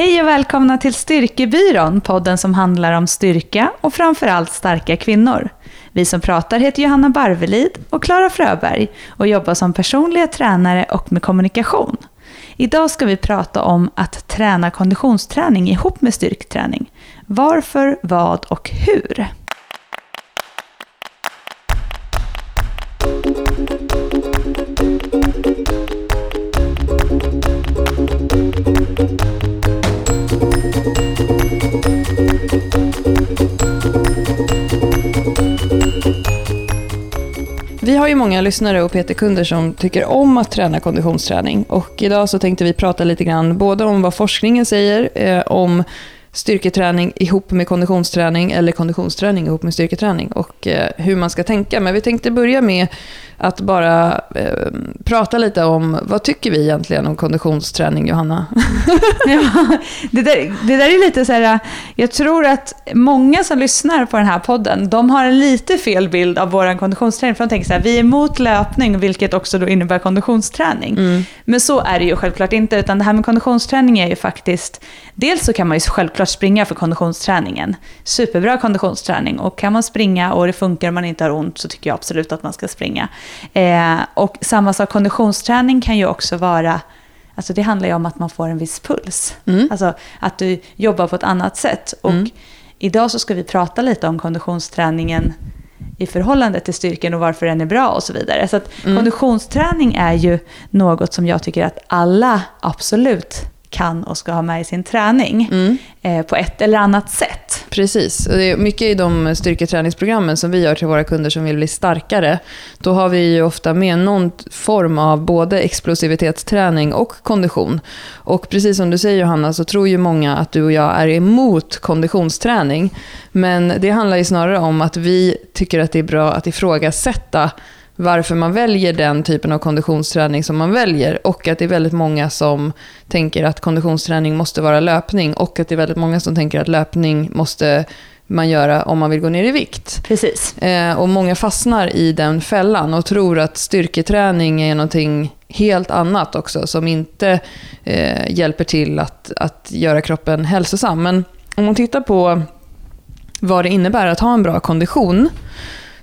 Hej och välkomna till Styrkebyrån, podden som handlar om styrka och framförallt starka kvinnor. Vi som pratar heter Johanna Barvelid och Klara Fröberg och jobbar som personliga tränare och med kommunikation. Idag ska vi prata om att träna konditionsträning ihop med styrketräning. Varför, vad och hur? Vi har ju många lyssnare och PT-kunder som tycker om att träna konditionsträning. Och idag så tänkte vi prata lite grann både om vad forskningen säger, eh, om styrketräning ihop med konditionsträning eller konditionsträning ihop med styrketräning och eh, hur man ska tänka. Men vi tänkte börja med att bara eh, prata lite om vad tycker vi egentligen om konditionsträning, Johanna? ja, det, där, det där är lite så här, jag tror att många som lyssnar på den här podden, de har en lite fel bild av vår konditionsträning. För de tänker så här, vi är emot löpning, vilket också då innebär konditionsträning. Mm. Men så är det ju självklart inte, utan det här med konditionsträning är ju faktiskt, dels så kan man ju självklart springa för konditionsträningen. Superbra konditionsträning. Och kan man springa och det funkar och man inte har ont så tycker jag absolut att man ska springa. Eh, och samma sak, konditionsträning kan ju också vara Alltså det handlar ju om att man får en viss puls. Mm. Alltså att du jobbar på ett annat sätt. Och mm. idag så ska vi prata lite om konditionsträningen i förhållande till styrkan och varför den är bra och så vidare. Så att mm. konditionsträning är ju något som jag tycker att alla absolut kan och ska ha med i sin träning mm. eh, på ett eller annat sätt. Precis. Och det är mycket i de styrketräningsprogrammen som vi gör till våra kunder som vill bli starkare. Då har vi ju ofta med någon form av både explosivitetsträning och kondition. Och precis som du säger Johanna så tror ju många att du och jag är emot konditionsträning. Men det handlar ju snarare om att vi tycker att det är bra att ifrågasätta varför man väljer den typen av konditionsträning som man väljer. Och att det är väldigt många som tänker att konditionsträning måste vara löpning. Och att det är väldigt många som tänker att löpning måste man göra om man vill gå ner i vikt. Precis. Eh, och många fastnar i den fällan och tror att styrketräning är någonting helt annat också, som inte eh, hjälper till att, att göra kroppen hälsosam. Men om man tittar på vad det innebär att ha en bra kondition,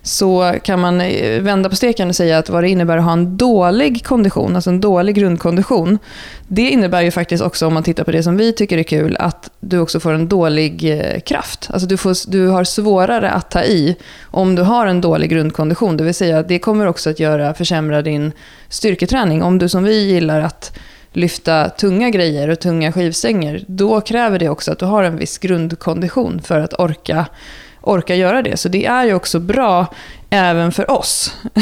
så kan man eh, vända på steken och säga att vad det innebär att ha en dålig kondition, alltså en dålig grundkondition, det innebär ju faktiskt också, om man tittar på det som vi tycker är kul, att du också får en dålig eh, kraft. Alltså du, får, du har svårare att ta i om du har en dålig grundkondition. Det vill säga att det kommer också att göra försämra din styrketräning. Om du som vi gillar att lyfta tunga grejer och tunga skivstänger, då kräver det också att du har en viss grundkondition för att orka orkar göra det. Så det är ju också bra även för oss.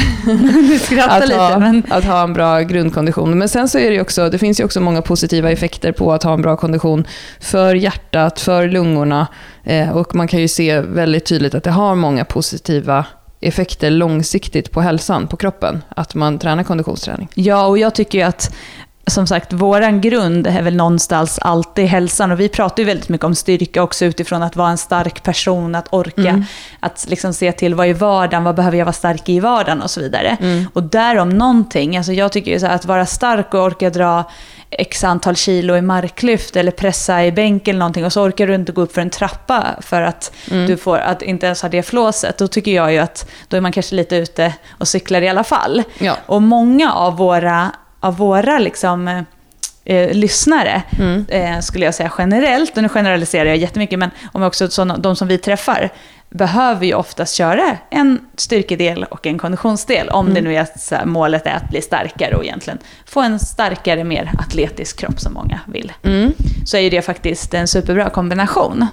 Att, lite, ha, men... att ha en bra grundkondition. Men sen så är det också, det finns ju också många positiva effekter på att ha en bra kondition för hjärtat, för lungorna. Eh, och man kan ju se väldigt tydligt att det har många positiva effekter långsiktigt på hälsan, på kroppen, att man tränar konditionsträning. Ja, och jag tycker ju att som sagt, våran grund är väl någonstans alltid hälsan. Och vi pratar ju väldigt mycket om styrka också utifrån att vara en stark person, att orka, mm. att liksom se till vad är vardagen, vad behöver jag vara stark i i vardagen och så vidare. Mm. Och därom någonting, alltså jag tycker ju så här, att vara stark och orka dra x antal kilo i marklyft eller pressa i bänk eller någonting och så orkar du inte gå upp för en trappa för att mm. du får, att inte ens ha det flåset. Då tycker jag ju att då är man kanske lite ute och cyklar i alla fall. Ja. Och många av våra av våra liksom, eh, eh, lyssnare, mm. eh, skulle jag säga generellt, och nu generaliserar jag jättemycket, men om också såna, de som vi träffar, behöver ju oftast köra en styrkedel och en konditionsdel, om mm. det nu är att målet är att bli starkare och egentligen få en starkare, mer atletisk kropp som många vill. Mm. Så är ju det faktiskt en superbra kombination.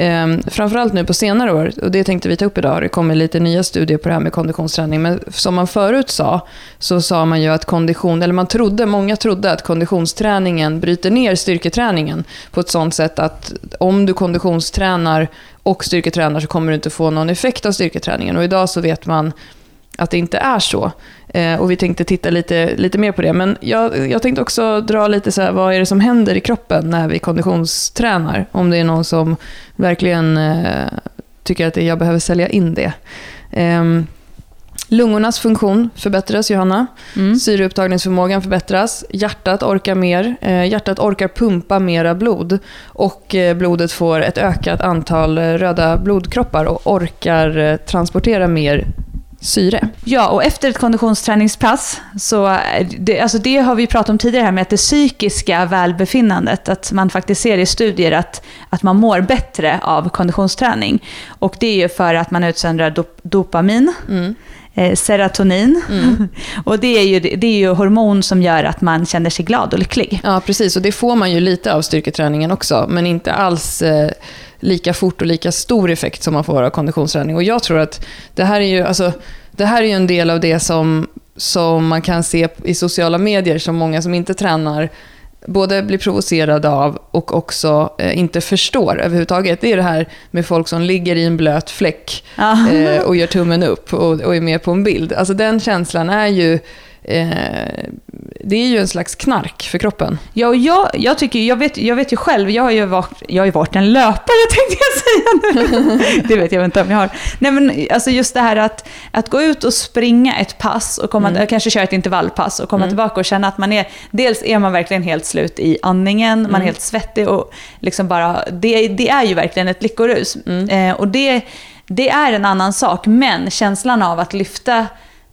Eh, framförallt nu på senare år, och det tänkte vi ta upp idag, det kommer lite nya studier på det här med konditionsträning. Men som man förut sa, så sa man ju att kondition, eller man trodde, många trodde att konditionsträningen bryter ner styrketräningen på ett sånt sätt att om du konditionstränar och styrketränar så kommer du inte få någon effekt av styrketräningen. Och idag så vet man att det inte är så. Eh, och vi tänkte titta lite, lite mer på det. Men jag, jag tänkte också dra lite så här, vad är det som händer i kroppen när vi konditionstränar? Om det är någon som verkligen eh, tycker att jag behöver sälja in det. Ehm, Lungornas funktion förbättras, Johanna. Mm. Syreupptagningsförmågan förbättras. Hjärtat orkar mer. Eh, hjärtat orkar pumpa mera blod. Och eh, blodet får ett ökat antal röda blodkroppar och orkar transportera mer syre. Ja, och efter ett konditionsträningspass, så det, alltså det har vi pratat om tidigare här med att det psykiska välbefinnandet, att man faktiskt ser i studier att, att man mår bättre av konditionsträning. Och det är ju för att man utsöndrar dop, dopamin, mm. eh, serotonin, mm. och det är, ju, det är ju hormon som gör att man känner sig glad och lycklig. Ja, precis, och det får man ju lite av styrketräningen också, men inte alls eh, lika fort och lika stor effekt som man får av konditionsträning. Och jag tror att det här är ju, alltså, det här är ju en del av det som, som man kan se i sociala medier, som många som inte tränar både blir provocerade av och också eh, inte förstår överhuvudtaget. Det är det här med folk som ligger i en blöt fläck eh, och gör tummen upp och, och, är med på en bild. Alltså den känslan är ju eh, det är ju en slags knark för kroppen. Ja, och jag, jag, tycker, jag, vet, jag vet ju själv, jag har ju varit, jag har varit en löpare tänkte jag säga nu. det vet jag inte om jag har. Nej men alltså just det här att, att gå ut och springa ett pass och komma, mm. kanske köra ett intervallpass och komma mm. tillbaka och känna att man är, dels är man verkligen helt slut i andningen, mm. man är mm. helt svettig och liksom bara, det, det är ju verkligen ett lyckorus. Mm. Eh, och det, det är en annan sak, men känslan av att lyfta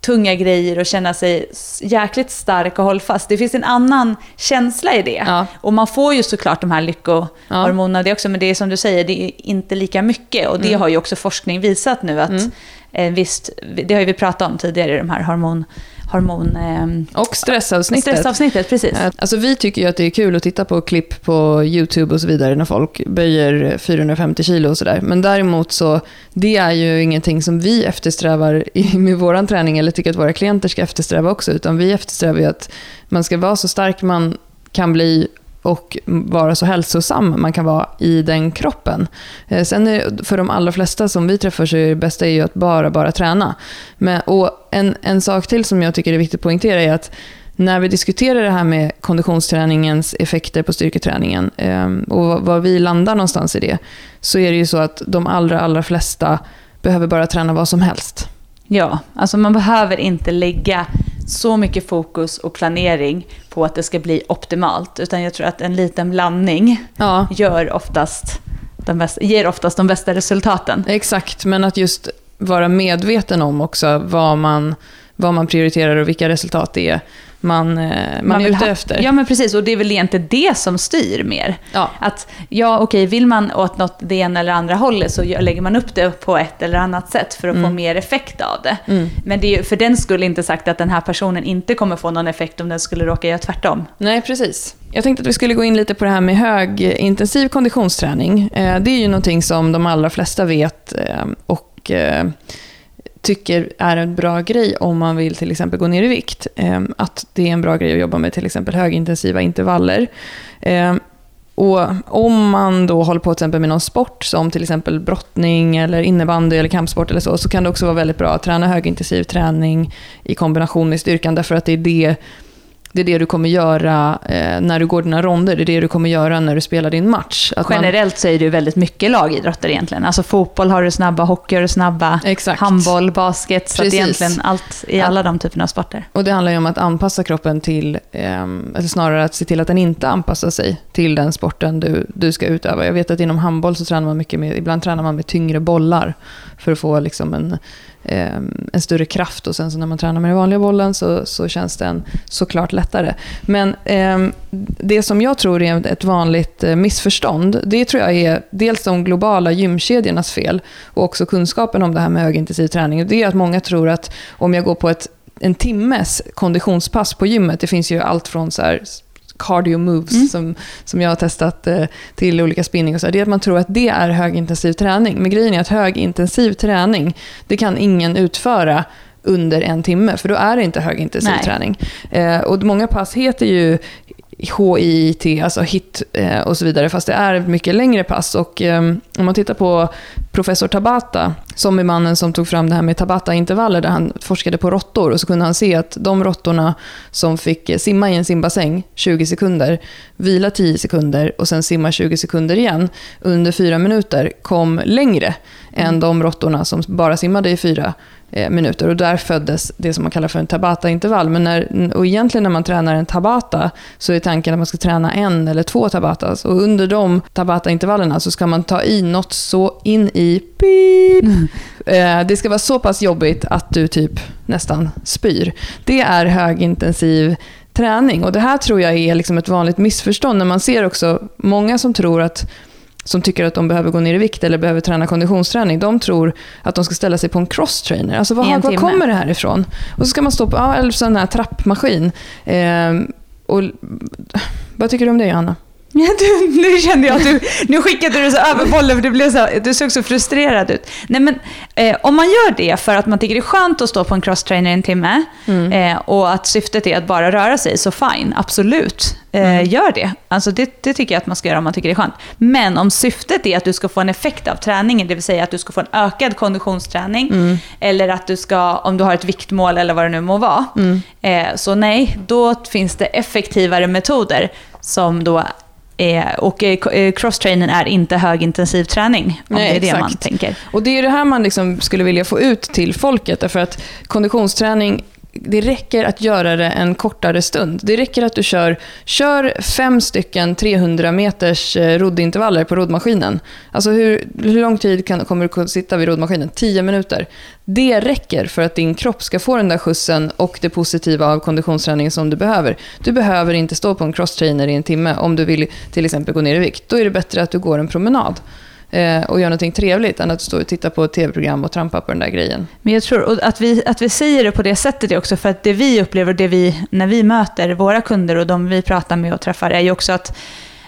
tunga grejer och känna sig jäkligt stark och hållfast. Det finns en annan känsla i det. Ja. Och man får ju såklart de här lyckohormonerna ja. det också, men det är som du säger, det är inte lika mycket. Och det mm. har ju också forskning visat nu att mm. eh, visst, det har ju vi pratat om tidigare, de här hormon hormon... Eh, och stressavsnittet. Stressavsnittet, precis. Alltså vi tycker ju att det är kul att titta på klipp på YouTube och så vidare när folk böjer 450 kilo och sådär. Men däremot så, det är ju ingenting som vi eftersträvar med vår träning eller tycker att våra klienter ska eftersträva också. Utan vi eftersträvar ju att man ska vara så stark man kan bli och vara så hälsosam man kan vara i den kroppen. Eh, sen är, för de allra flesta som vi träffar så är det bästa är ju att bara, bara träna. Men, och en, en sak till som jag tycker är viktigt att poängtera är att när vi diskuterar det här med konditionsträningens effekter på styrketräningen ehm, och var vi landar någonstans i det, så är det ju så att de allra, allra flesta behöver bara träna vad som helst. Ja, alltså man behöver inte lägga så mycket fokus och planering på att det ska bli optimalt. Utan jag tror att en liten blandning ja. gör oftast de bästa, ger oftast de bästa resultaten. Exakt, men att just vara medveten om också vad man, vad man prioriterar och vilka resultat det är man, eh, man, man är ute ha, efter. Ja, men precis. Och det är väl egentligen det som styr mer. Ja. Att, ja, okej, vill man åt något det ena eller andra hållet så lägger man upp det på ett eller annat sätt för att mm. få mer effekt av det. Mm. Men det är ju för den skulle inte sagt att den här personen inte kommer få någon effekt om den skulle råka göra tvärtom. Nej, precis. Jag tänkte att vi skulle gå in lite på det här med högintensiv konditionsträning. Eh, det är ju någonting som de allra flesta vet eh, och tycker är en bra grej om man vill till exempel gå ner i vikt. Ehm, att det är en bra grej att jobba med till exempel högintensiva intervaller. Ehm, och om man då håller på till exempel med någon sport som till exempel brottning eller innebandy eller kampsport eller så, så kan det också vara väldigt bra att träna högintensiv träning i kombination med styrkan därför att det är det det är det du kommer göra eh, när du går dina ronder, det är det du kommer göra när du spelar din match. Att Generellt man... är det väldigt mycket lagidrotter egentligen. Alltså fotboll har du snabba, hockey har du snabba, Exakt. handboll, basket. Så egentligen allt i alla de typerna av sporter. Och det handlar ju om att anpassa kroppen till, eh, eller snarare att se till att den inte anpassar sig till den sporten du, du ska utöva. Jag vet att inom handboll så tränar man mycket med, ibland tränar man med tyngre bollar för att få liksom en Ehm, en större kraft och sen så när man tränar med den vanliga bollen så, så känns den såklart lättare. Men eh, det som jag tror är ett vanligt eh, missförstånd, det tror jag är dels de globala gymkedjornas fel och också kunskapen om det här med högintensiv träning. Det är att många tror att om jag går på ett en timmes konditionspass på gymmet, det finns ju allt från så här cardio moves mm. som, som jag har testat eh, till olika spinning och så. Det är att man tror att det är högintensiv träning. Men grejen är att högintensiv träning, det kan ingen utföra under en timme, för då är det inte högintensiv Nej. träning. Eh, och många pass heter ju HIIT, alltså HIT eh, och så vidare, fast det är mycket längre pass. Och eh, om man tittar på professor Tabata, som är mannen som tog fram det här med Tabata-intervaller, där han forskade på råttor, och så kunde han se att de råttorna som fick simma i en simbassäng 20 sekunder, vila 10 sekunder och sen simma 20 sekunder igen under fyra minuter, kom längre än de råttorna som bara simmade i fyra minuter. Och där föddes det som man kallar för en tabata-intervall. Men när, och egentligen när man tränar en tabata så är tanken att man ska träna en eller två tabatas. Och under de tabata-intervallerna så ska man ta i något så in i pip. Mm. Eh, det ska vara så pass jobbigt att du typ nästan spyr. Det är högintensiv träning. Och det här tror jag är liksom ett vanligt missförstånd när man ser också många som tror att som tycker att de behöver gå ner i vikt eller behöver träna konditionsträning, de tror att de ska ställa sig på en crosstrainer. Alltså vad, vad kommer det här ifrån? Och så ska man stå på ja, eller sån här trappmaskin. Eh, och, vad tycker du om det, Johanna? Ja, du, nu kände jag att du, nu skickade du så över bollen för du, blev så, du såg så frustrerad ut. Nej, men, eh, om man gör det för att man tycker det är skönt att stå på en crosstrainer en timme mm. eh, och att syftet är att bara röra sig, så fine, absolut. Eh, mm. Gör det. Alltså det. Det tycker jag att man ska göra om man tycker det är skönt. Men om syftet är att du ska få en effekt av träningen, det vill säga att du ska få en ökad konditionsträning, mm. eller att du ska, om du har ett viktmål eller vad det nu må vara, mm. eh, så nej, då finns det effektivare metoder som då Eh, och eh, crosstrainen är inte högintensiv träning, om Nej, det är det exakt. man tänker. Och det är det här man liksom skulle vilja få ut till folket, därför att konditionsträning det räcker att göra det en kortare stund. Det räcker att du kör, kör fem stycken 300 meters eh, roddintervaller på roddmaskinen. Alltså hur, hur lång tid kan, kommer du sitta vid roddmaskinen? 10 minuter. Det räcker för att din kropp ska få den där skjutsen och det positiva av konditionsträningen som du behöver. Du behöver inte stå på en crosstrainer i en timme om du vill till exempel gå ner i vikt. Då är det bättre att du går en promenad eh, och gör någonting trevligt än att stå och titta på ett tv-program och trampa på den där grejen. Men jag tror att vi, att vi säger det på det sättet är också för att det vi upplever, det vi, när vi möter våra kunder och de vi pratar med och träffar, är ju också att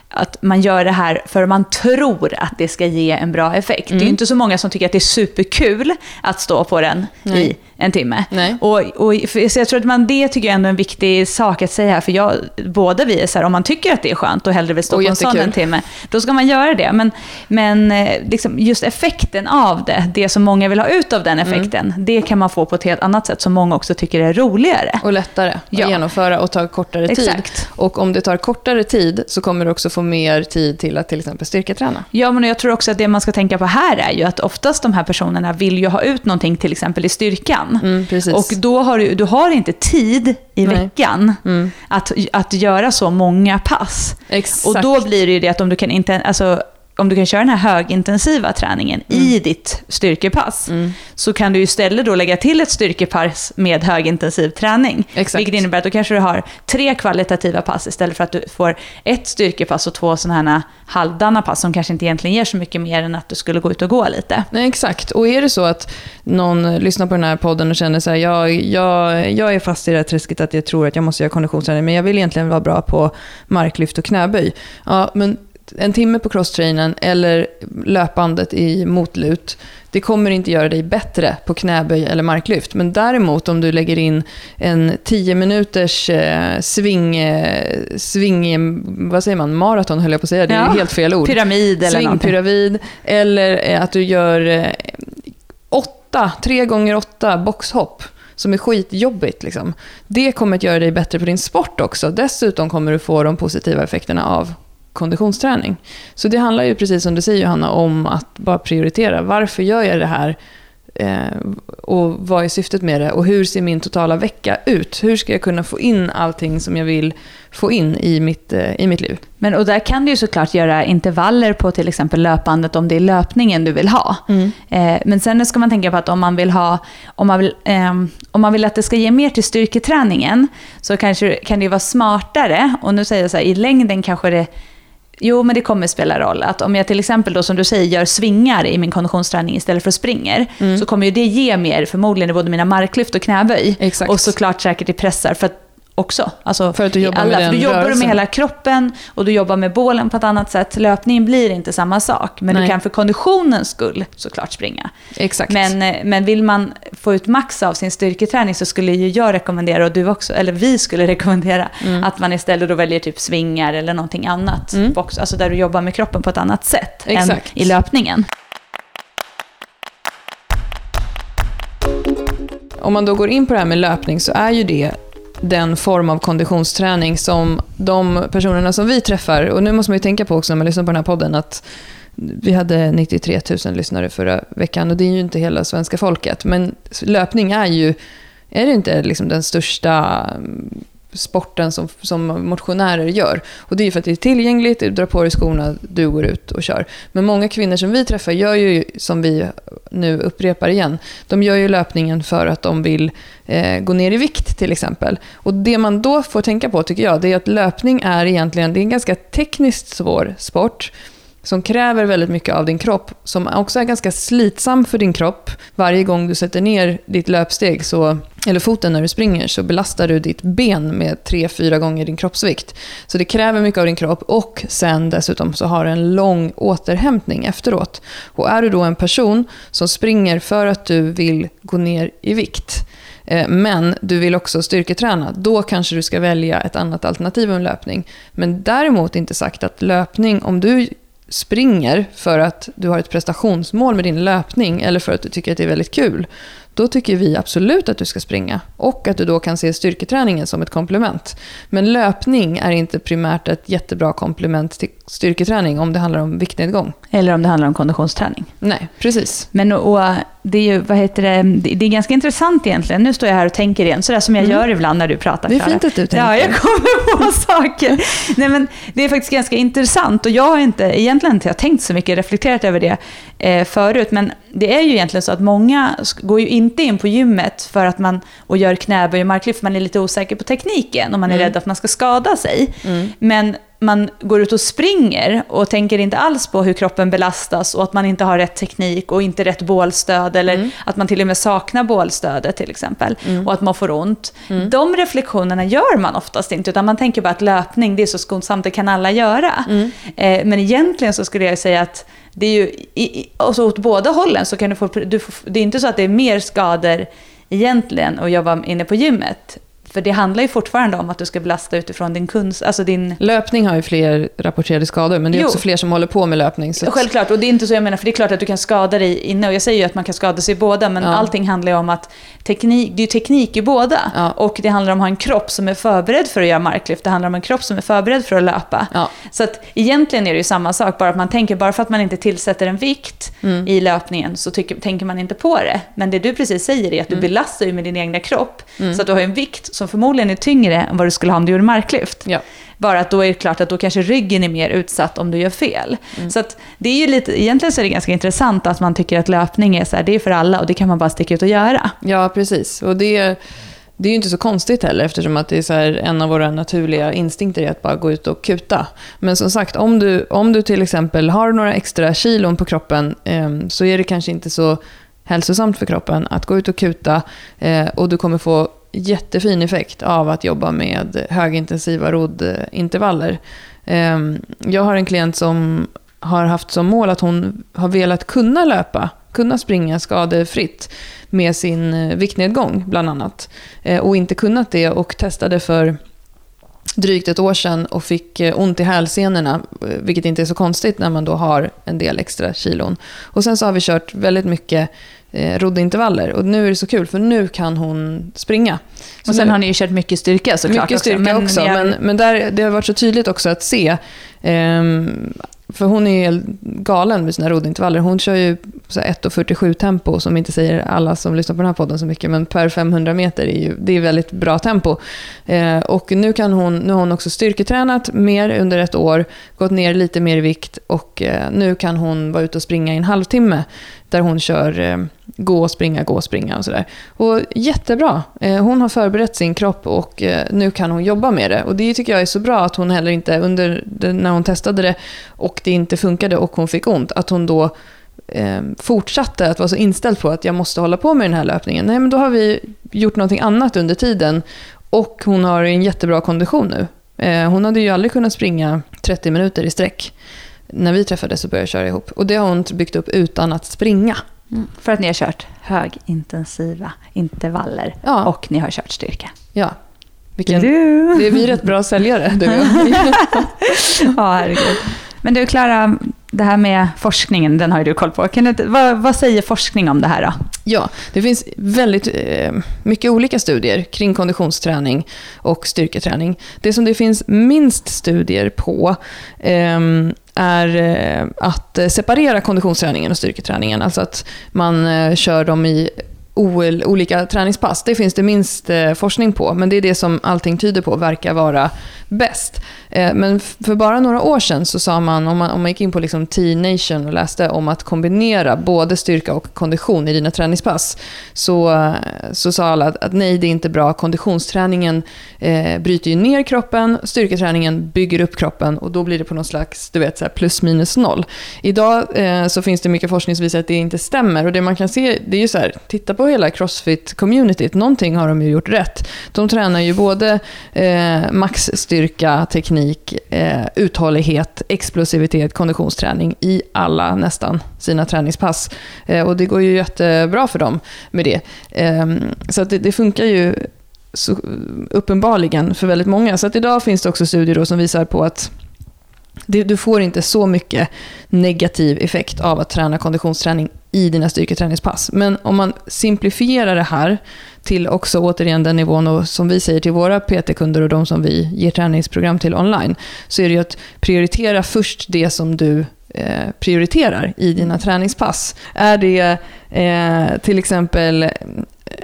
att man gör det här för man tror att det ska ge en bra effekt. Mm. Det är inte så många som tycker att det är superkul att stå på den Nej. i en timme. Nej. Och, och, så jag tror att man, det tycker jag ändå är en viktig sak att säga här, för jag, båda vi är så här, om man tycker att det är skönt och hellre vill stå och på en sån en timme, då ska man göra det. Men, men eh, liksom just effekten av det, det som många vill ha ut av den mm. effekten, mm. det kan man få på ett helt annat sätt som många också tycker är roligare. Och lättare ja. att genomföra och ta kortare Exakt. tid. Och om det tar kortare tid så kommer du också få mer tid till att till exempel styrketräna. Ja, men jag tror också att det man ska tänka på här är ju att oftast de här personerna vill ju ha ut någonting till exempel i styrkan Mm, och då har du, du har inte tid i Nej. veckan mm. att, att göra så många pass. Exakt. Och då blir det ju det att om du kan inte, alltså, om du kan köra den här högintensiva träningen mm. i ditt styrkepass, mm. så kan du istället då lägga till ett styrkepass med högintensiv träning. Exakt. Vilket innebär att då kanske du har tre kvalitativa pass istället för att du får ett styrkepass och två sådana här halvdana pass som kanske inte egentligen ger så mycket mer än att du skulle gå ut och gå lite. Nej, exakt. Och är det så att någon lyssnar på den här podden och känner så här, jag, jag, jag är fast i det här träsket att jag tror att jag måste göra konditionsträning, men jag vill egentligen vara bra på marklyft och knäböj. Ja, men en timme på crosstrainen eller löpandet i motlut, det kommer inte göra dig bättre på knäböj eller marklyft. Men däremot om du lägger in en 10 minuters eh, sving, eh, sving, vad säger man, maraton höll jag på att säga, det är ja, helt fel ord. Pyramid eller Svingpyramid, eller eh, att du gör eh, åtta, tre gånger åtta boxhopp som är skitjobbigt. Liksom. Det kommer att göra dig bättre på din sport också. Dessutom kommer du få de positiva effekterna av konditionsträning. Så det handlar ju precis som du säger Johanna om att bara prioritera. Varför gör jag det här? Eh, och vad är syftet med det? Och hur ser min totala vecka ut? Hur ska jag kunna få in allting som jag vill få in i mitt, eh, i mitt liv? Men, och där kan du ju såklart göra intervaller på till exempel löpandet om det är löpningen du vill ha. Mm. Eh, men sen ska man tänka på att om man vill ha, om man vill, eh, om man vill att det ska ge mer till styrketräningen så kanske kan det vara smartare, och nu säger jag så här, i längden kanske det Jo, men det kommer spela roll. Att om jag till exempel då, som du säger, gör svingar i min konditionsträning istället för springer, mm. så kommer ju det ge mer, förmodligen i både mina marklyft och knäböj. Exakt. Och såklart säkert i pressar. För att också. Alltså, För att du jobbar alla, med den du jobbar rörelsen. med hela kroppen och du jobbar med bålen på ett annat sätt. Löpningen blir inte samma sak, men Nej. du kan för konditionens skull såklart springa. Exakt. Men, eh, men vill man få ut max av sin styrketräning så skulle ju jag rekommendera, och du också, eller vi skulle rekommendera, Mm. att man istället då väljer typ svingar eller någonting annat. Mm. Box, alltså där du jobbar med kroppen på ett annat sätt Exakt. än i löpningen. Om man då går in på det här med löpning så är ju det den form av konditionsträning som de personerna som vi träffar, och nu måste man ju tänka på också när man lyssnar på den här podden att vi hade 93 000 lyssnare förra veckan och det är ju inte hela svenska folket. Men löpning är ju, är det inte liksom den största sporten som, som motionärer gör. Och det är ju för att det är tillgängligt, du drar på dig skorna, du går ut och kör. Men många kvinnor som vi träffar gör ju, som vi nu upprepar igen, de gör ju löpningen för att de vill eh, gå ner i vikt till exempel. Och det man då får tänka på tycker jag, det är att löpning är egentligen, det är en ganska tekniskt svår sport som kräver väldigt mycket av din kropp, som också är ganska slitsam för din kropp. Varje gång du sätter ner ditt löpsteg, så, eller foten när du springer, så belastar du ditt ben med 3-4 gånger din kroppsvikt. Så det kräver mycket av din kropp och sen dessutom så har du en lång återhämtning efteråt. Och är du då en person som springer för att du vill gå ner i vikt, eh, men du vill också styrketräna, då kanske du ska välja ett annat alternativ än löpning. Men däremot inte sagt att löpning, om du springer för att du har ett prestationsmål med din löpning eller för att du tycker att det är väldigt kul, då tycker vi absolut att du ska springa. Och att du då kan se styrketräningen som ett komplement. Men löpning är inte primärt ett jättebra komplement till styrketräning om det handlar om viktnedgång. Eller om det handlar om konditionsträning. Nej, precis. Men och, det är ju, vad heter det, det är ganska intressant egentligen. Nu står jag här och tänker igen, sådär som jag Mm. gör ibland när du pratar. Det är fint att du tänker. Ja, jag kommer på saker. Nej, men det är faktiskt ganska intressant och jag har inte egentligen inte tänkt så mycket, reflekterat över det eh, förut. Men det är ju egentligen så att många går ju inte in på gymmet för att man och gör knäböj och marklyft för man är lite osäker på tekniken och man är Mm. rädd att man ska skada sig. Mm. Men man går ut och springer och tänker inte alls på hur kroppen belastas och att man inte har rätt teknik och inte rätt bålstöd eller Mm. att man till och med saknar bålstödet till exempel Mm. och att man får ont. Mm. De reflektionerna gör man oftast inte utan man tänker bara att löpning det är så skonsamt, det kan alla göra. Mm. Eh, men egentligen så skulle jag säga att det är ju, i, i, alltså åt båda hållen så kan du få, du får, det är inte så att det är mer skador egentligen att jobba inne på gymmet. För det handlar ju fortfarande om att du ska belasta utifrån din kunskap, alltså din Löpning har ju fler rapporterade skador, men det är Jo. också fler som håller på med löpning. Så Självklart, och det är inte så jag menar, för det är klart att du kan skada dig inne, och jag säger ju att man kan skada sig i båda, men Ja. allting handlar ju om att teknik, det är teknik i båda. Ja. Och det handlar om att ha en kropp som är förberedd för att göra marklyft, det handlar om en kropp som är förberedd för att löpa. Ja. Så att egentligen är det ju samma sak, bara att man tänker, bara för att man inte tillsätter en vikt Mm. i löpningen så tycker, tänker man inte på det. Men det du precis säger är att du Mm. belastar ju med din egna kropp, Mm. så att du har en vikt som förmodligen är tyngre än vad du skulle ha om du gjorde marklyft. Ja. Bara att då är det klart att då kanske ryggen är mer utsatt om du gör fel. Mm. Så att det är ju lite, egentligen så är det ganska intressant att man tycker att löpning är så här, det är för alla och det kan man bara sticka ut och göra. Ja, precis. Och det, det är ju inte så konstigt heller eftersom att det är så här, en av våra naturliga instinkter är att bara gå ut och kuta. Men som sagt, om du, om du till exempel har några extra kilon på kroppen ehm, så är det kanske inte så hälsosamt för kroppen att gå ut och kuta eh, och du kommer få jättefin effekt av att jobba med högintensiva roddintervaller. Ehm, jag har en klient som har haft som mål att hon har velat kunna löpa, kunna springa skadefritt med sin eh, viktnedgång bland annat. Eh, och inte kunnat det och testade för drygt ett år sedan och fick eh, ont i hälsenorna, vilket inte är så konstigt när man då har en del extra kilon. Och sen så har vi kört väldigt mycket eh, roddintervaller och nu är det så kul för nu kan hon springa. Så Och sen nu- har ni ju kört mycket styrka såklart mycket styrka också, jag- men, men där, det har varit så tydligt också att se. ehm, för hon är galen med sina roddintervaller. Hon kör ju så här 1.47 tempo, som inte säger alla som lyssnar på den här podden så mycket, men per 500 meter är ju det är väldigt bra tempo. Eh, och nu, kan hon, nu har hon också styrketränat mer under ett år, gått ner lite mer i vikt och eh, nu kan hon vara ute och springa i en halvtimme där hon kör eh, gå, springa, gå, springa och sådär. Och jättebra. Eh, hon har förberett sin kropp och eh, nu kan hon jobba med det. Och det tycker jag är så bra att hon heller inte, under det, när hon testade det och det inte funkade och hon fick ont, att hon då eh, fortsatte att vara så inställd på att jag måste hålla på med den här löpningen. Nej, men då har vi gjort någonting annat under tiden Och hon har en jättebra kondition nu. Eh, hon hade ju aldrig kunnat springa 30 minuter i sträck när vi träffades och började köra ihop. Och det har hon byggt upp utan att springa. Mm. För att ni har kört högintensiva intervaller Ja. och ni har kört styrka. Ja. Vilken, Du. det är vi rätt bra säljare, du och jag. Ja, herregud. Men du, Klara, det här med forskningen, den har ju du koll på. Kan du, vad, vad säger forskning om det här då? Ja, det finns väldigt eh, mycket olika studier kring konditionsträning och styrketräning. Det som det finns minst studier på ehm, är eh, att eh, separera konditionsträningen och styrketräningen. Alltså att man eh, kör dem i ol- olika träningspass. Det finns det minst forskning på, men det är det som allting tyder på verkar vara bäst. Eh, men för bara några år sedan så sa man, om man, om man gick in på liksom T-Nation och läste om att kombinera både styrka och kondition i dina träningspass, så, eh, så sa alla att, att nej, det är inte bra. Konditionsträningen eh, bryter ju ner kroppen, styrketräningen bygger upp kroppen och då blir det på någon slags du vet, så här plus minus noll. Idag eh, så finns det mycket forskning som visar att det inte stämmer och det man kan se, det är ju så här, titta på hela crossfit-communityt, någonting har de ju gjort rätt. De tränar ju både eh, maxstyrka, teknik, eh, uthållighet, explosivitet, konditionsträning i alla nästan sina träningspass. Eh, och det går ju jättebra för dem med det. Eh, så att det, det funkar ju så, uppenbarligen för väldigt många. Så att idag finns det också studier då som visar på att det, du får inte så mycket negativ effekt av att träna konditionsträning i dina styrketräningspass. Men om man simplifierar det här till också återigen den nivån och som vi säger till våra PT-kunder och de som vi ger träningsprogram till online, så är det ju att prioritera först det som du eh, prioriterar i dina träningspass. Är det eh, till exempel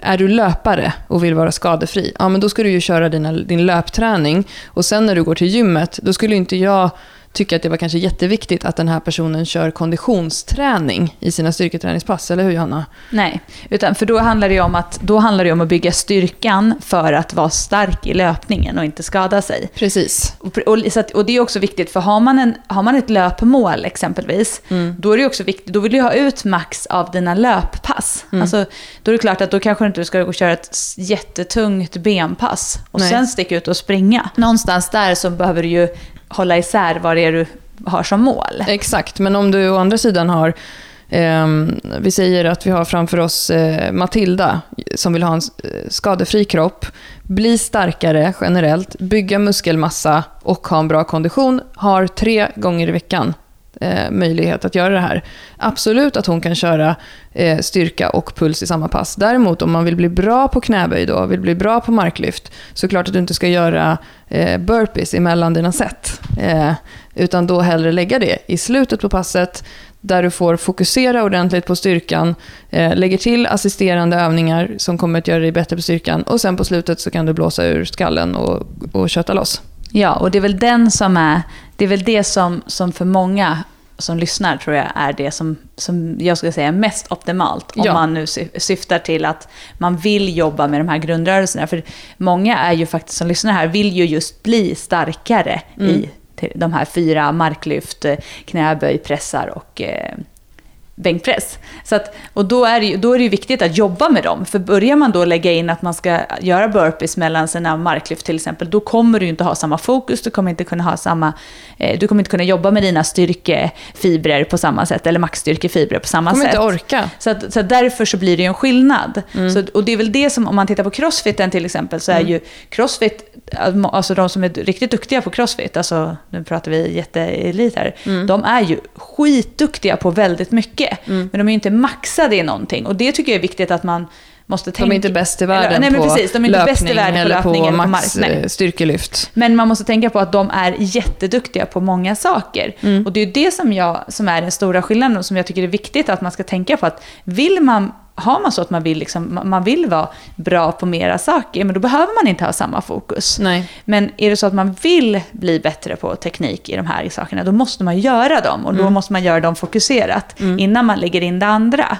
är du löpare och vill vara skadefri, ja men då ska du ju köra dina, din löpträning och sen när du går till gymmet, då skulle inte jag tycka att det var kanske jätteviktigt att den här personen kör konditionsträning i sina styrketräningspass, eller hur Johanna? Nej, utan för då handlar det om att, då handlar det om att bygga styrkan för att vara stark i löpningen och inte skada sig. Precis. Och, och, så att, och det är också viktigt, för har man, en, har man ett löpmål exempelvis, Mm. då är det också viktigt, då vill du ha ut max av dina löppass. Mm. Alltså, då är det klart att då kanske inte du ska gå och köra ett jättetungt benpass och Nej. sen sticka ut och springa. Någonstans där så behöver du ju hålla isär vad det är du har som mål. Exakt, men om du å andra sidan har ehm, vi säger att vi har framför oss eh, Matilda som vill ha en eh, skadefri kropp, bli starkare generellt, bygga muskelmassa och ha en bra kondition, har tre gånger i veckan eh, möjlighet att göra det här. Absolut att hon kan köra eh, styrka och puls i samma pass. Däremot om man vill bli bra på knäböj då, vill bli bra på marklyft, så är klart att du inte ska göra eh, burpees emellan dina set. Eh, utan då hellre lägga det i slutet på passet, där du får fokusera ordentligt på styrkan, eh, lägger till assisterande övningar som kommer att göra dig bättre på styrkan och sen på slutet så kan du blåsa ur skallen och, och köta loss. Ja, och det är väl den som är, det är väl det som, som för många som lyssnar tror jag är det som, som jag skulle säga är mest optimalt. Om Ja. man nu sy- syftar till att man vill jobba med de här grundrörelserna. För många är ju faktiskt som lyssnar här, vill ju just bli starkare Mm. i de här fyra marklyft, eh, knäböj, pressar och eh, bänkpress. Så att, och då är, det då är det ju viktigt att jobba med dem. För börjar man då lägga in att man ska göra burpees mellan sina marklyft till exempel, då kommer du inte ha samma fokus, du kommer inte kunna ha samma, eh, du kommer inte kunna jobba med dina styrkefibrer på samma sätt, eller maxstyrkefibrer på samma kommer sätt. inte orka. Så, att, så att därför så blir det ju en skillnad. Mm. Så, och det är väl det som, om man tittar på crossfiten till exempel, så är ju crossfit, alltså de som är riktigt duktiga på crossfit, alltså nu pratar vi jätteelit här, Mm. de är ju skitduktiga på väldigt mycket. Mm. Men de är ju inte maxade i någonting. Och det tycker jag är viktigt att man måste De tänka. är inte bäst i världen Eller- nej, på precis, de är inte löpning bäst i världen på löpning på eller på max mark- nej. eh, styrkelyft. Men man måste tänka på att de är jätteduktiga på många saker. Mm. Och det är ju det som, jag, som är den stora skillnaden och som jag tycker är viktigt att man ska tänka på. att Vill man, har man så att man vill, liksom, man vill vara bra på mera saker, men då behöver man inte ha samma fokus. Nej. Men är det så att man vill bli bättre på teknik i de här sakerna, då måste man göra dem. Och då Mm. måste man göra dem fokuserat, Mm. innan man lägger in det andra.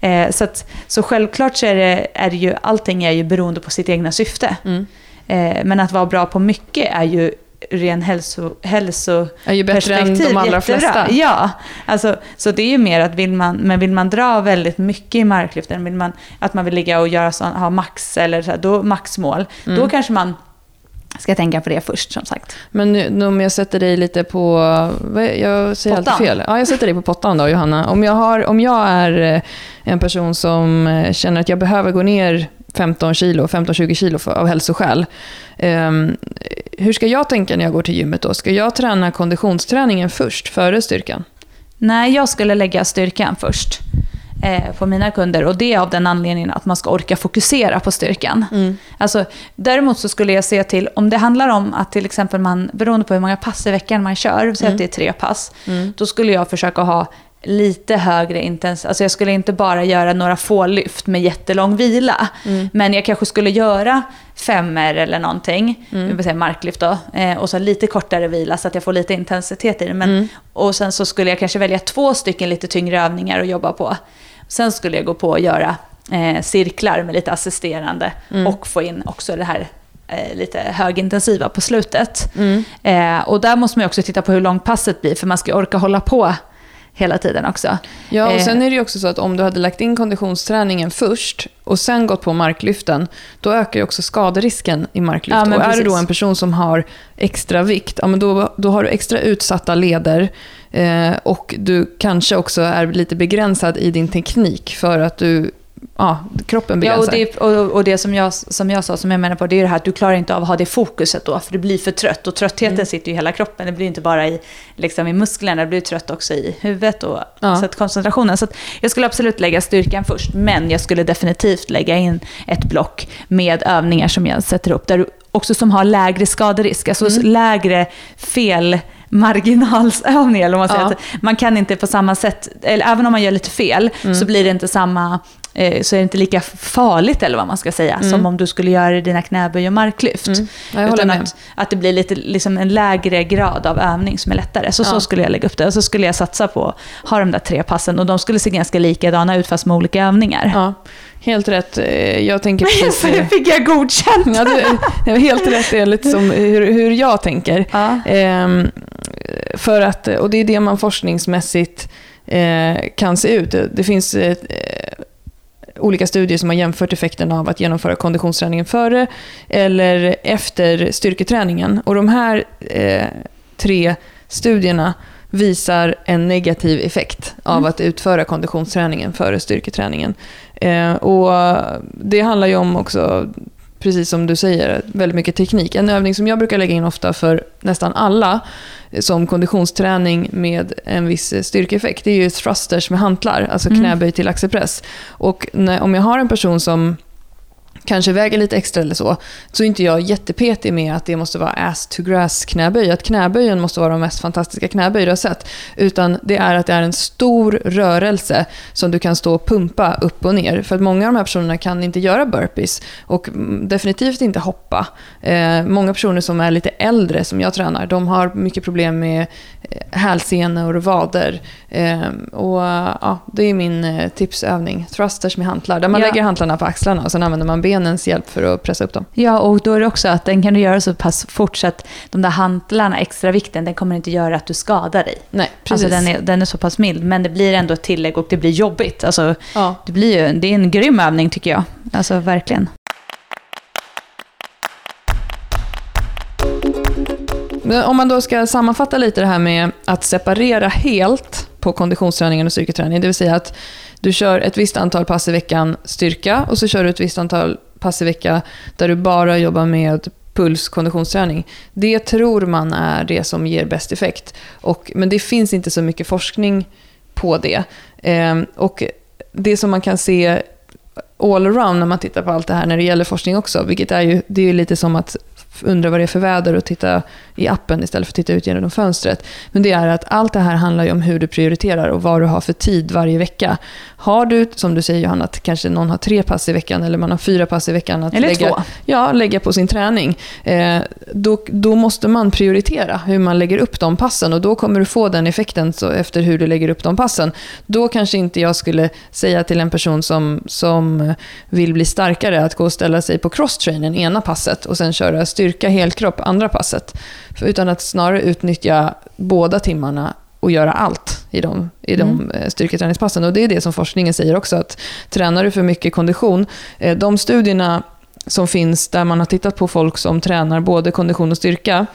Eh, så, att, så självklart så är det, är det ju, allting är ju beroende på sitt egna syfte. Mm. Eh, men att vara bra på mycket är ju ren hälso, hälso är ju bättre än de allra flesta. Ja, alltså, så det är ju mer att vill man, men vill man dra väldigt mycket i marklyften, vill man, att man vill ligga och göra sån, ha max, eller så här, då, maxmål, mm. då kanske man ska tänka på det först som sagt. Men nu, om jag sätter dig lite på, jag säger pottan. alltid fel. Ja, jag sätter dig på pottan då Johanna. Om jag, har, om jag är eh, en person som eh, känner att jag behöver gå ner 15 kilo, 15-20 kilo för, av hälsoskäl. Um, hur ska jag tänka när jag går till gymmet då? Ska jag träna konditionsträningen först, före styrkan? Nej, jag skulle lägga styrkan först eh, på mina kunder. Och det är av den anledningen att man ska orka fokusera på styrkan. Mm. Alltså, däremot så skulle jag se till, om det handlar om att till exempel man, beroende på hur många pass i veckan man kör, säg mm. att det är tre pass, mm. då skulle jag försöka ha lite högre intensitet. Alltså jag skulle inte bara göra några få lyft med jättelång vila. Mm. Men jag kanske skulle göra femmer eller någonting, mm. säga marklyft då, eh, och så lite kortare vila så att jag får lite intensitet i det. Men, mm. Och sen så skulle jag kanske välja två stycken lite tyngre övningar att jobba på. Sen skulle jag gå på och göra eh, cirklar med lite assisterande mm. och få in också det här eh, lite högintensiva på slutet. Mm. Eh, och där måste man också titta på hur långt passet blir, för man ska orka hålla på hela tiden också. Ja, och eh, sen är det ju också så att om du hade lagt in konditionsträningen först och sen gått på marklyften, då ökar ju också skaderisken i marklyft. Ja, och är du då en person som har extra vikt, ja, men då, då har du extra utsatta leder eh, och du kanske också är lite begränsad i din teknik för att du ja, kroppen begränsar. Ja, och det, och, och det som, jag, som jag sa, som jag menar på, det är det här att du klarar inte av att ha det fokuset då, för du blir för trött. Och tröttheten mm. sitter ju i hela kroppen, det blir inte bara i, liksom, i musklerna, det blir trött också i huvudet och ja. så att koncentrationen. Så jag skulle absolut lägga styrkan först, men jag skulle definitivt lägga in ett block med övningar som jag sätter upp, där du också som har lägre skaderisk, alltså mm. lägre fel marginalsövning. Eller man, säger. Ja. man kan inte på samma sätt, eller även om man gör lite fel, mm. så blir det inte samma så är det inte lika farligt, eller vad man ska säga, mm. som om du skulle göra dina knäböj och marklyft. Mm. Ja, Utan att, att det blir lite, liksom en lägre grad av övning som är lättare. Så, ja. så skulle jag lägga upp det. Och så skulle jag satsa på att ha de där tre passen. Och de skulle se ganska likadana ut, fast med olika övningar. Ja. Helt rätt. Eh, jag tänker precis... Så det fick jag godkänt! Ja, du, helt rätt enligt som hur, hur jag tänker. Ja. Ehm, för att, och det är det man forskningsmässigt eh, kan se ut. Det finns eh, olika studier som har jämfört effekten av att genomföra konditionsträningen före eller efter styrketräningen. Och de här eh, tre studierna visar en negativ effekt av mm. att utföra konditionsträningen före styrketräningen. Eh, och det handlar ju om också, precis som du säger, väldigt mycket teknik. En övning som jag brukar lägga in ofta för nästan alla som konditionsträning med en viss styrkeeffekt, det är ju thrusters med hantlar, alltså mm. knäböj till axelpress. Och när, om jag har en person som kanske väger lite extra eller så, så är inte jag jättepetig med att det måste vara ass to grass knäböj, att knäböjen måste vara de mest fantastiska knäböj du har sett. Utan det är att det är en stor rörelse som du kan stå och pumpa upp och ner. För att många av de här personerna kan inte göra burpees och definitivt inte hoppa. Eh, många personer som är lite äldre, som jag tränar, de har mycket problem med eh, hälsenor och vader. Eh, och ja, Det är min eh, tipsövning, thrusters med hantlar, där man ja. lägger hantlarna på axlarna och sen använder man benen benens hjälp för att pressa upp dem. Ja, och då är det också att den kan du göra så pass fort så att de där hantlarna, extra vikten, den kommer inte göra att du skadar dig. Nej, precis. Alltså den är, den är så pass mild, men det blir ändå ett tillägg och det blir jobbigt. Alltså, ja. det, blir ju, det är en grym övning tycker jag. Alltså verkligen. Om man då ska sammanfatta lite det här med att separera helt på konditionsträningen och styrketräning, det vill säga att du kör ett visst antal pass i veckan styrka och så kör du ett visst antal pass i vecka där du bara jobbar med puls, konditionsträning. Det tror man är det som ger bäst effekt. Och, men det finns inte så mycket forskning på det. Eh, och det som man kan se all around när man tittar på allt det här när det gäller forskning också, vilket är ju, det är ju lite som att undra vad det är för väder och titta i appen istället för att titta ut genom fönstret. Men det är att allt det här handlar ju om hur du prioriterar och vad du har för tid varje vecka. Har du, som du säger Johanna, att kanske någon har tre pass i veckan eller man har fyra pass i veckan att eller lägga, två. Ja, lägga på sin träning. Eh, då, då måste man prioritera hur man lägger upp de passen och då kommer du få den effekten så, efter hur du lägger upp de passen. Då kanske inte jag skulle säga till en person som, som vill bli starkare att gå och ställa sig på crosstrainen ena passet och sen köra styrka styrka helkropp andra passet. Utan att snarare utnyttja båda timmarna och göra allt i de, i de Mm. eh, styrketräningspassen. Och det är det som forskningen säger också, att tränar du för mycket kondition, eh, de studierna som finns där man har tittat på folk som tränar både kondition och styrka,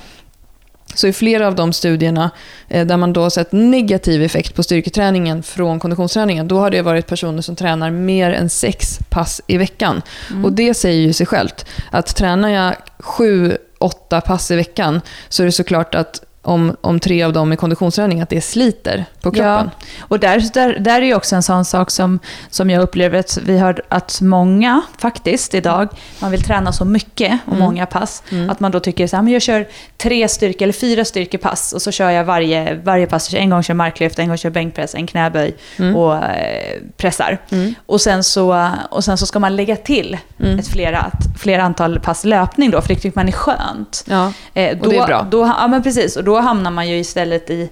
så i flera av de studierna eh, där man då sett negativ effekt på styrketräningen från konditionsträningen, då har det varit personer som tränar mer än sex pass i veckan. Mm. Och det säger ju sig självt, att tränar jag sju, åtta pass i veckan så är det såklart att om, om tre av dem är konditionsträning, att det sliter på kroppen. Ja, och där, där, där är ju också en sån sak som, som jag upplever att vi har att många faktiskt idag, man vill träna så mycket och Mm. många pass, Mm. att man då tycker så här, men jag kör tre styrke eller fyra styrkepass och så kör jag varje, varje pass, en gång kör marklyft, en gång kör bänkpress, en knäböj Mm. och eh, pressar. Mm. Och sen, så, och sen så ska man lägga till Mm. ett flera, flera antal pass löpning då, för det tycker man är skönt. Ja. Eh, Och det är bra. Då, ja, men precis. Och då hamnar man ju istället i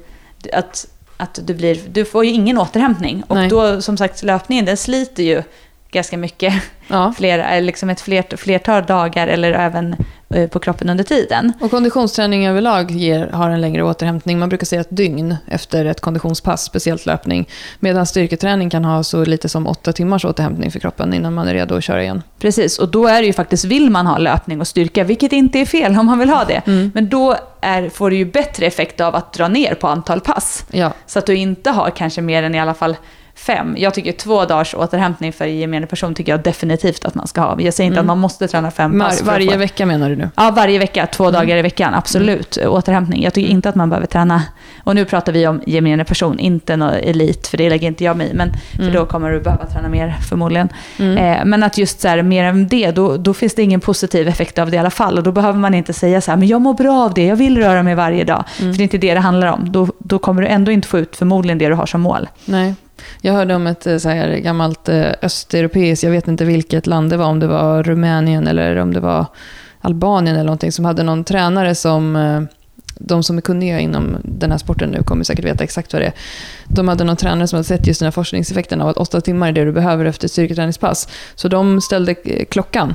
att, att du, blir, du får ju ingen återhämtning. Och Nej. då, som sagt, löpningen den sliter ju ganska mycket. Ja. Flera, eh, liksom ett fler, flertal dagar eller även eh, på kroppen under tiden. Och konditionsträning överlag ger, har en längre återhämtning. Man brukar säga ett dygn efter ett konditionspass, speciellt löpning. Medan styrketräning kan ha så lite som åtta timmars återhämtning för kroppen innan man är redo att köra igen. Precis, och då är det ju faktiskt, vill man ha löpning och styrka, vilket inte är fel om man vill ha det. Mm. Men då är, får du ju bättre effekt av att dra ner på antal pass. Ja, Så att du inte har kanske mer än i alla fall fem. Jag tycker två dagars återhämtning för gemene person tycker jag definitivt att man ska ha. Jag säger inte Mm. att man måste träna fem Var, pass. att varje vecka menar du nu? Ja, varje vecka. Två Mm. dagar i veckan. Absolut. Återhämtning. Jag tycker inte att man behöver träna. Och nu pratar vi om gemene person, inte någon elit, för det lägger inte jag mig i. Men för Mm. då kommer du behöva träna mer förmodligen. Mm. Eh, men att just så här, mer än det, då, då finns det ingen positiv effekt av det i alla fall. Och då behöver man inte säga så här, men jag mår bra av det, jag vill röra mig varje dag. Mm. För det är inte det det handlar om. Då, då kommer du ändå inte få ut förmodligen det du har som mål. Nej. Jag hörde om ett eh, så här gammalt eh, östeuropeiskt, jag vet inte vilket land det var, om det var Rumänien eller om det var Albanien eller någonting, som hade någon tränare som, eh, de som är kunniga inom den här sporten nu kommer säkert veta exakt vad det är. De hade någon tränare som hade sett just den här forskningseffekten av att åtta timmar är det du behöver efter ett styrketräningspass. Så de ställde klockan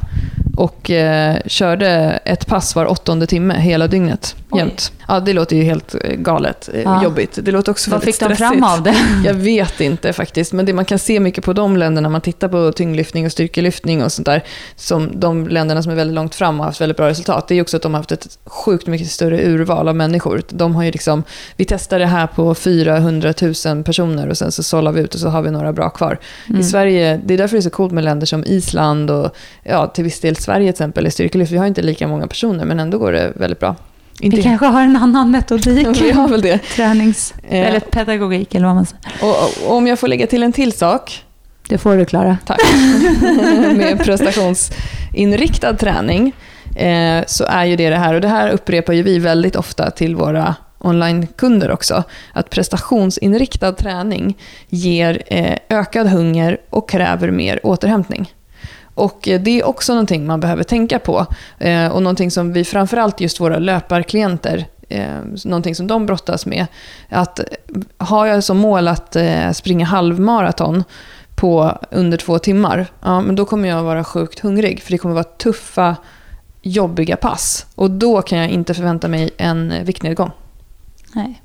och eh, körde ett pass var åttonde timme hela dygnet. Oj. Jämt. Ja, det låter ju helt eh, galet eh, Ja. jobbigt. Det låter också Vad väldigt fick de stressigt. fram av det? Jag vet inte faktiskt, men det man kan se mycket på de länderna, man tittar på tyngdlyftning och styrkelyftning och sånt där, som de länderna som är väldigt långt fram och har haft väldigt bra resultat, det är också att de har haft ett sjukt mycket större urval av människor. De har ju liksom, vi testar det här på 400 000 personer och sen så sållar vi ut och så har vi några bra kvar. Mm. I Sverige, det är därför det är så coolt med länder som Island och ja, till viss del Sverige till exempel i styrkelyft. Vi har inte lika många personer, men ändå går det väldigt bra. Inte Vi kanske har en annan metodik. vi har väl det. Tränings... Eh. Eller pedagogik eller vad man säger. Och, och om jag får lägga till en till sak, Det får du Klara. Tack. med prestationsinriktad träning eh, så är ju det det här, och det här upprepar ju vi väldigt ofta till våra onlinekunder också, att prestationsinriktad träning ger eh, ökad hunger och kräver mer återhämtning. Och eh, det är också någonting man behöver tänka på eh, och någonting som vi framförallt just våra löparklienter eh, någonting som de brottas med. Att har jag som mål att springa halvmaraton på under två timmar, ja, men då kommer jag vara sjukt hungrig. För det kommer vara tuffa, jobbiga pass. Och då kan jag inte förvänta mig en viktnedgång. Nej.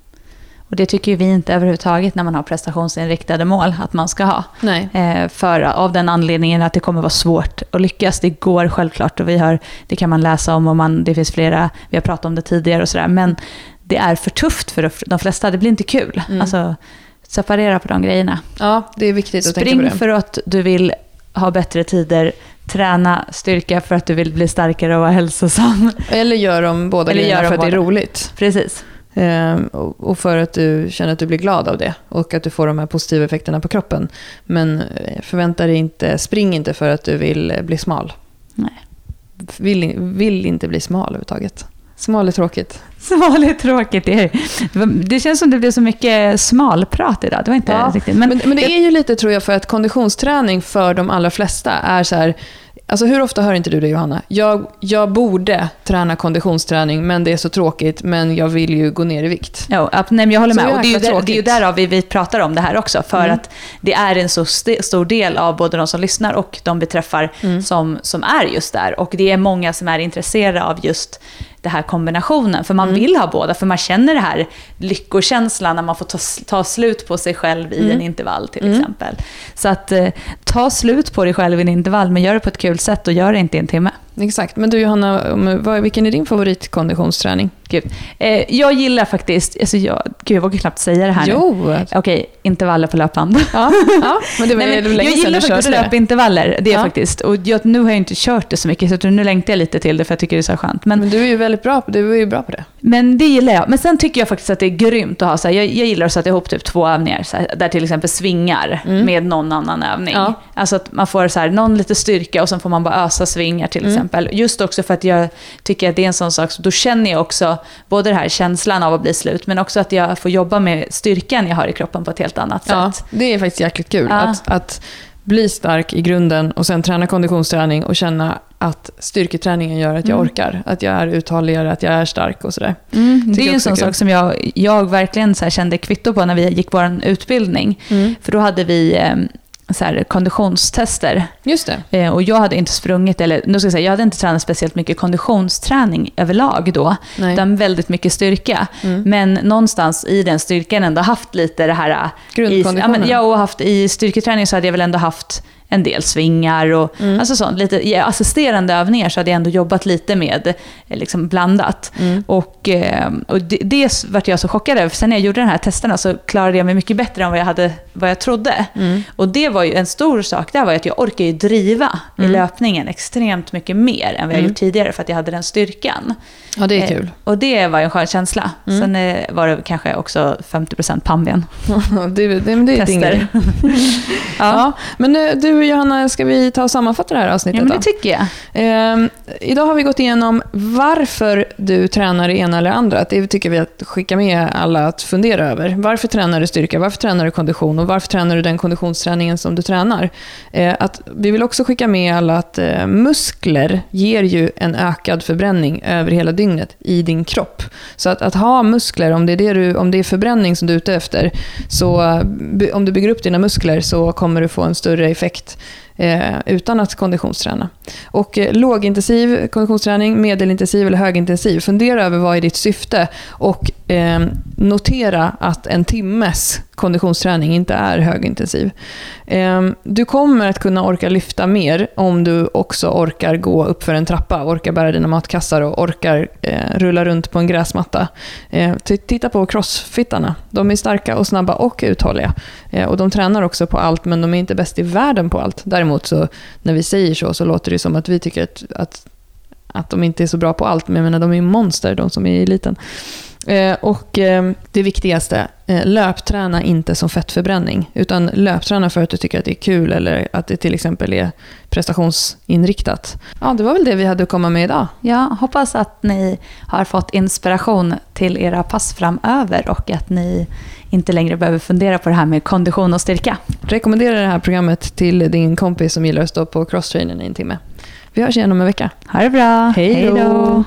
Och det tycker ju vi inte överhuvudtaget när man har prestationsinriktade mål att man ska ha. Eh, för, av den anledningen att det kommer vara svårt att lyckas. Det går självklart och vi har, det kan man läsa om och man, det finns flera, vi har pratat om det tidigare och sådär. Men det är för tufft för de flesta, det blir inte kul. Mm. Alltså, separera på de grejerna. Ja, det är viktigt att tänka på Spring det. för att du vill ha bättre tider. Träna styrka för att du vill bli starkare och vara hälsosam. Eller gör de båda Eller grejerna gör för att det är båda. roligt. Precis. Ehm, och för att du känner att du blir glad av det. Och att du får de här positiva effekterna på kroppen. Men eh, förvänta dig inte, spring inte för att du vill eh, bli smal. Nej. Vill, vill inte bli smal överhuvudtaget. Smal är tråkigt. Smalligt tråkigt. Det, är, det känns som det blev så mycket smalprat idag. Det var inte Ja, riktigt. Men, Men, men det är ju lite, tror jag, för att konditionsträning för de allra flesta är så här, Alltså hur ofta hör inte du det Johanna? Jag, jag borde träna konditionsträning men det är så tråkigt men jag vill ju gå ner i vikt. Jo, nej, men jag håller Så med. Och det, är ju där, det är ju därav vi, vi pratar om det här också. För Mm. att det är en så st- stor del av både de som lyssnar och de vi träffar Mm. som, som är just där. Och det är många som är intresserade av just den här kombinationen. För man Mm. vill ha båda, för man känner det här lyckokänslan när man får ta, ta slut på sig själv i Mm. en intervall till Mm. exempel. Så att eh, ta slut på dig själv i en intervall, men gör det på ett kul sätt och gör det inte i en timme. Exakt. Men du Johanna, vilken är din favoritkondititionsträning? Gud. Eh, jag gillar faktiskt, alltså jag, gud jag vågar knappt säga det här nu. Jo! Okej, intervaller på löpband. Ja, ja, men det var, Nej, det men länge jag gillar faktiskt löpintervaller, det är Ja. faktiskt. Och jag, nu har jag inte kört det så mycket, så nu längtar jag lite till det för jag tycker det är så skönt. Men, Men du är ju väldigt bra du är ju bra på det. Men det gillar jag. Men sen tycker jag faktiskt att det är grymt att ha så här, jag, jag gillar att sätta ihop typ två övningar, så här, där till exempel svingar Mm. med någon annan övning. Ja. Alltså att man får så här, någon lite styrka och sen får man bara ösa svingar till Mm. exempel. Just också för att jag tycker att det är en sån sak, så då känner jag också både det här känslan av att bli slut, men också att jag får jobba med styrkan jag har i kroppen på ett helt annat Ja, sätt. det är faktiskt jäkligt kul. Ja. Att, att bli stark i grunden och sen träna konditionsträning och känna att styrketräningen gör att jag Mm. orkar. Att jag är uthålligare, att jag är stark och sådär. Mm, det är en sån sak som jag, jag verkligen så kände kvitto på när vi gick vår utbildning. För då hade vi eh, så här, konditionstester. Just det. Eh, och jag hade inte sprungit, eller nu ska jag säga, jag hade inte tränat speciellt mycket konditionsträning överlag då. Nej. Utan väldigt mycket styrka. Mm. Men någonstans i den styrkan ändå haft lite det här... eh, I, ja, Grundkonditionen. men, ja, och haft, i styrketräning så hade jag väl ändå haft en del svingar och Mm. alltså sånt. Lite, assisterande övningar så hade jag ändå jobbat lite med eh, liksom blandat. Mm. Och, eh, och det, det vart jag så chockad över. För sen när jag gjorde de här testerna så klarade jag mig mycket bättre än vad jag, hade, vad jag trodde. Mm. Och det var ju en stor sak där var att jag orkar ju driva Mm. i löpningen extremt mycket mer än vad jag Mm. gjort tidigare för att jag hade den styrkan. Ja, det är Eh, kul. Och det var ju en skön känsla. Mm. Sen eh, var det kanske också 50% pannben. det, det, men det är din grej. Tester. Ja. Men eh, du Johanna, ska vi ta och sammanfatta det här Ja, avsnittet men då? det tycker jag. Ehm, idag har vi gått igenom varför du tränar det ena eller andra. Det tycker vi att skicka med alla att fundera över. Varför tränar du styrka? Varför tränar du kondition? Och varför tränar du den konditionsträningen som du tränar? Eh, att, vi vill också skicka med alla att eh, muskler ger ju en ökad förbränning över hela dygnet i din kropp. Så att, att ha muskler, om det, är det du, om det är förbränning som du är ute efter, så eh, om du bygger upp dina muskler så kommer du få en större effekt eh, utan att konditionsträna. Och eh, lågintensiv konditionsträning, medelintensiv eller högintensiv, fundera över vad är ditt syfte och eh, notera att en timmes konditionsträning inte är högintensiv. Ehm, du kommer att kunna orka lyfta mer om du också orkar gå upp för en trappa, orkar bära dina matkassar och orkar eh, rulla runt på en gräsmatta. Ehm, titta på crossfittarna. De är starka och snabba och uthålliga. Ehm, och de tränar också på allt, men de är inte bäst i världen på allt. Däremot så, när vi säger så, så låter det som att vi tycker att, att, att de inte är så bra på allt. Men jag menar, de är monster, de som är i eliten. Eh, och eh, det viktigaste, eh, löpträna inte som fettförbränning. Utan löpträna för att du tycker att det är kul eller att det till exempel är prestationsinriktat. Ja, det var väl det vi hade att komma med idag. Jag hoppas att ni har fått inspiration till era pass framöver och att ni inte längre behöver fundera på det här med kondition och styrka. Rekommendera det här programmet till din kompis som gillar att stå på crosstrainern i en timme. Vi hörs igen om en vecka. Ha det bra. Hej då.